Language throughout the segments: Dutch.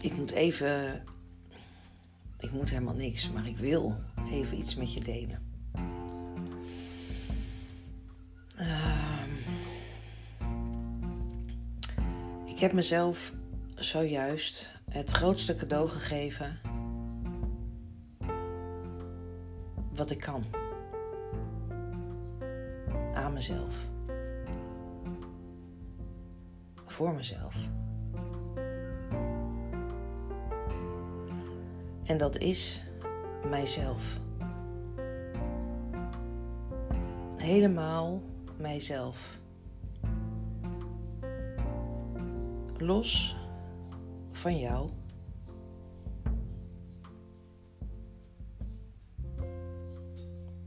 Ik moet even. Ik moet helemaal niks, maar ik wil even iets met je delen. Ehm, ik heb mezelf zojuist het grootste cadeau gegeven wat ik kan. Aan mezelf. Voor mezelf. En dat is mijzelf. Helemaal mijzelf. Los van jou.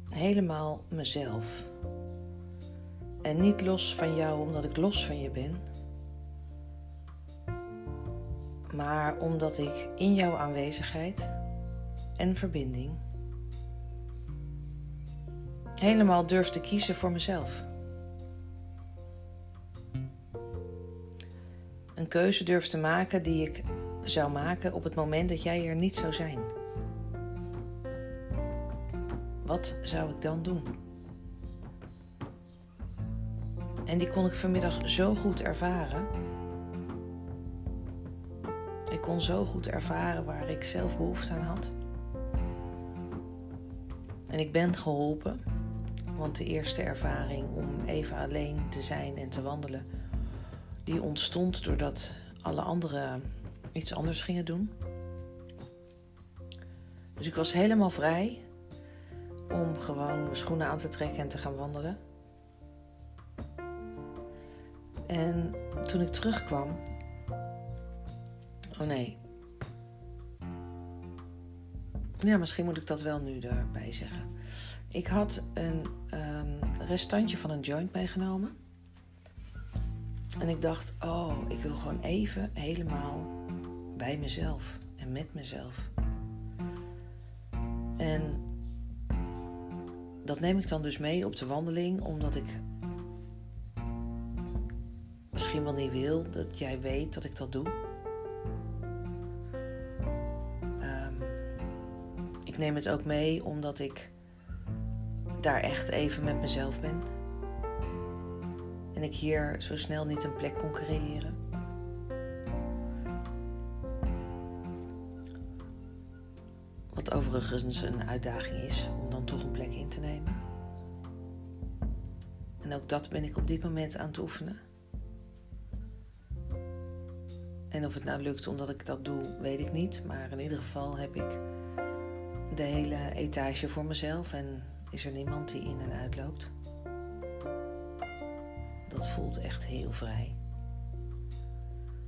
Helemaal mezelf. En niet los van jou omdat ik los van je ben, maar omdat ik in jouw aanwezigheid en verbinding helemaal durf te kiezen voor mezelf. Een keuze durf te maken die ik zou maken op het moment dat jij er niet zou zijn. Wat zou ik dan doen? En die kon ik vanmiddag zo goed ervaren. Ik kon zo goed ervaren waar ik zelf behoefte aan had. En ik ben geholpen, want de eerste ervaring om even alleen te zijn en te wandelen, die ontstond doordat alle anderen iets anders gingen doen. Dus ik was helemaal vrij om gewoon mijn schoenen aan te trekken en te gaan wandelen. En toen ik terugkwam. Oh nee. Ja, misschien moet ik dat wel nu erbij zeggen. Ik had een um, restantje van een joint meegenomen. En ik dacht, oh, ik wil gewoon even helemaal bij mezelf en met mezelf. En dat neem ik dan dus mee op de wandeling, omdat ik misschien wel niet wil dat jij weet dat ik dat doe. Ik neem het ook mee omdat ik daar echt even met mezelf ben. En ik hier zo snel niet een plek kon creëren. Wat overigens een uitdaging is om dan toch een plek in te nemen. En ook dat ben ik op dit moment aan het oefenen. En of het nou lukt omdat ik dat doe, weet ik niet. Maar in ieder geval heb ik de hele etage voor mezelf en is er niemand die in en uit loopt. Dat voelt echt heel vrij.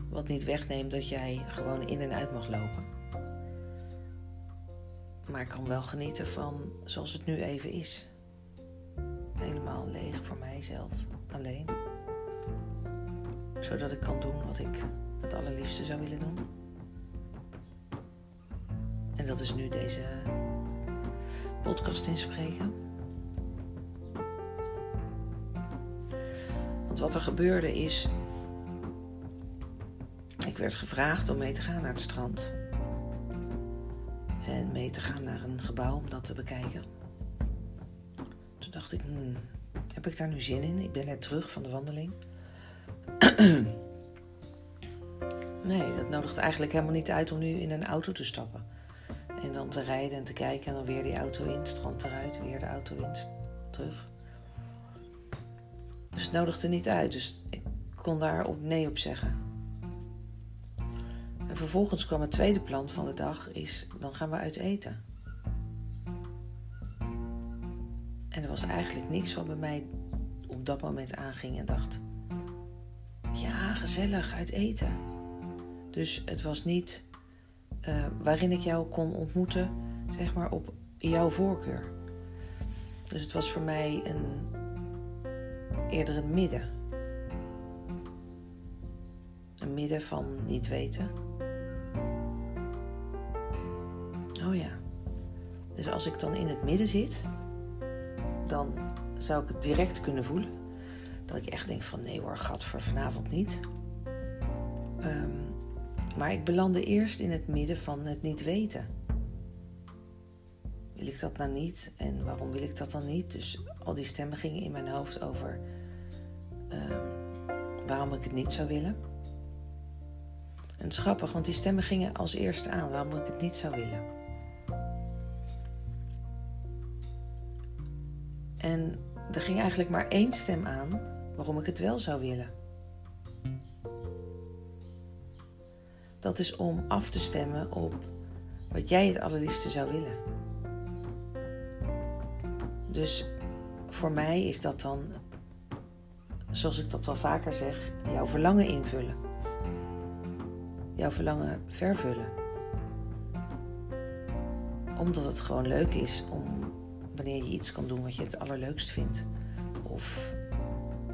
Wat niet wegneemt dat jij gewoon in en uit mag lopen. Maar ik kan wel genieten van zoals het nu even is. Helemaal leeg voor mijzelf, alleen. Zodat ik kan doen wat ik het allerliefste zou willen doen. En dat is nu deze podcast inspreken. Want wat er gebeurde is. Ik werd gevraagd om mee te gaan naar het strand. En mee te gaan naar een gebouw om dat te bekijken. Toen dacht ik, hmm, heb ik daar nu zin in? Ik ben net terug van de wandeling. Nee, dat nodigt eigenlijk helemaal niet uit om nu in een auto te stappen. En dan te rijden en te kijken en dan weer die auto in, strand eruit, weer de auto in, terug. Dus het nodigde niet uit, dus ik kon daar op nee op zeggen. En vervolgens kwam het tweede plan van de dag, is dan gaan we uit eten. En er was eigenlijk niks wat bij mij op dat moment aanging en dacht, ja, gezellig, uit eten. Dus het was niet uh, waarin ik jou kon ontmoeten, zeg maar op jouw voorkeur. Dus het was voor mij een eerder een midden. Een midden van niet weten. Oh ja. Dus als ik dan in het midden zit, dan zou ik het direct kunnen voelen. Dat ik echt denk van nee hoor, voor vanavond niet. Um, Maar ik belandde eerst in het midden van het niet weten. Wil ik dat nou niet? En waarom wil ik dat dan niet? Dus al die stemmen gingen in mijn hoofd over ehm, waarom ik het niet zou willen. En het is grappig, want die stemmen gingen als eerste aan waarom ik het niet zou willen. En er ging eigenlijk maar één stem aan waarom ik het wel zou willen. Dat is om af te stemmen op wat jij het allerliefste zou willen. Dus voor mij is dat dan, zoals ik dat wel vaker zeg, jouw verlangen invullen. Jouw verlangen vervullen. Omdat het gewoon leuk is om wanneer je iets kan doen wat je het allerleukst vindt. Of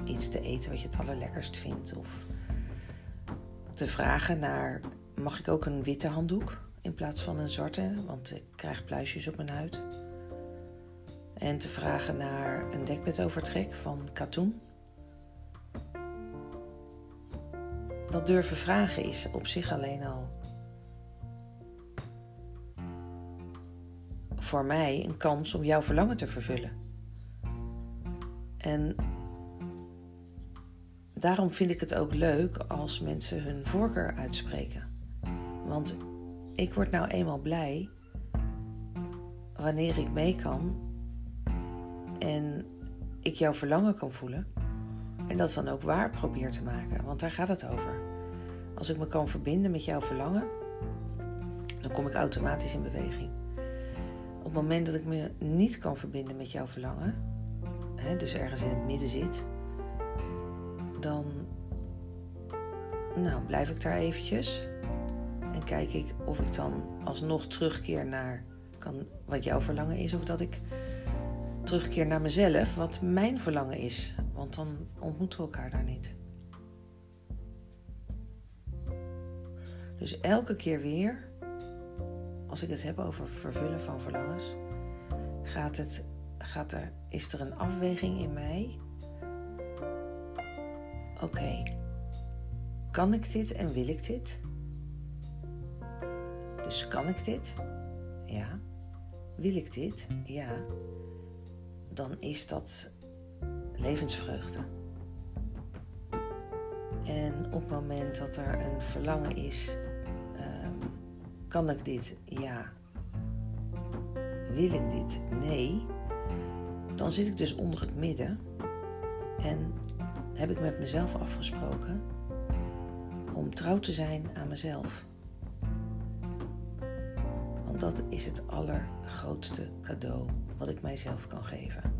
iets te eten wat je het allerlekkerst vindt. Of te vragen naar, mag ik ook een witte handdoek in plaats van een zwarte? Want ik krijg pluisjes op mijn huid. En te vragen naar een dekbedovertrek van katoen. Dat durven vragen is op zich alleen al voor mij een kans om jouw verlangen te vervullen. En daarom vind ik het ook leuk als mensen hun voorkeur uitspreken. Want ik word nou eenmaal blij wanneer ik mee kan en ik jouw verlangen kan voelen. En dat dan ook waar probeer te maken, want daar gaat het over. Als ik me kan verbinden met jouw verlangen, dan kom ik automatisch in beweging. Op het moment dat ik me niet kan verbinden met jouw verlangen, hè, dus ergens in het midden zit, dan nou, blijf ik daar eventjes. En kijk ik of ik dan alsnog terugkeer naar kan, wat jouw verlangen is. Of dat ik terugkeer naar mezelf, wat mijn verlangen is. Want dan ontmoeten we elkaar daar niet. Dus elke keer weer, als ik het heb over vervullen van verlangens, gaat het, gaat er, is er een afweging in mij. Oké, kan ik dit en wil ik dit? Dus kan ik dit? Ja. Wil ik dit? Ja. Dan is dat levensvreugde. En op het moment dat er een verlangen is, um, kan ik dit? Ja. Wil ik dit? Nee. Dan zit ik dus onder het midden en heb ik met mezelf afgesproken om trouw te zijn aan mezelf. Dat is het allergrootste cadeau wat ik mijzelf kan geven.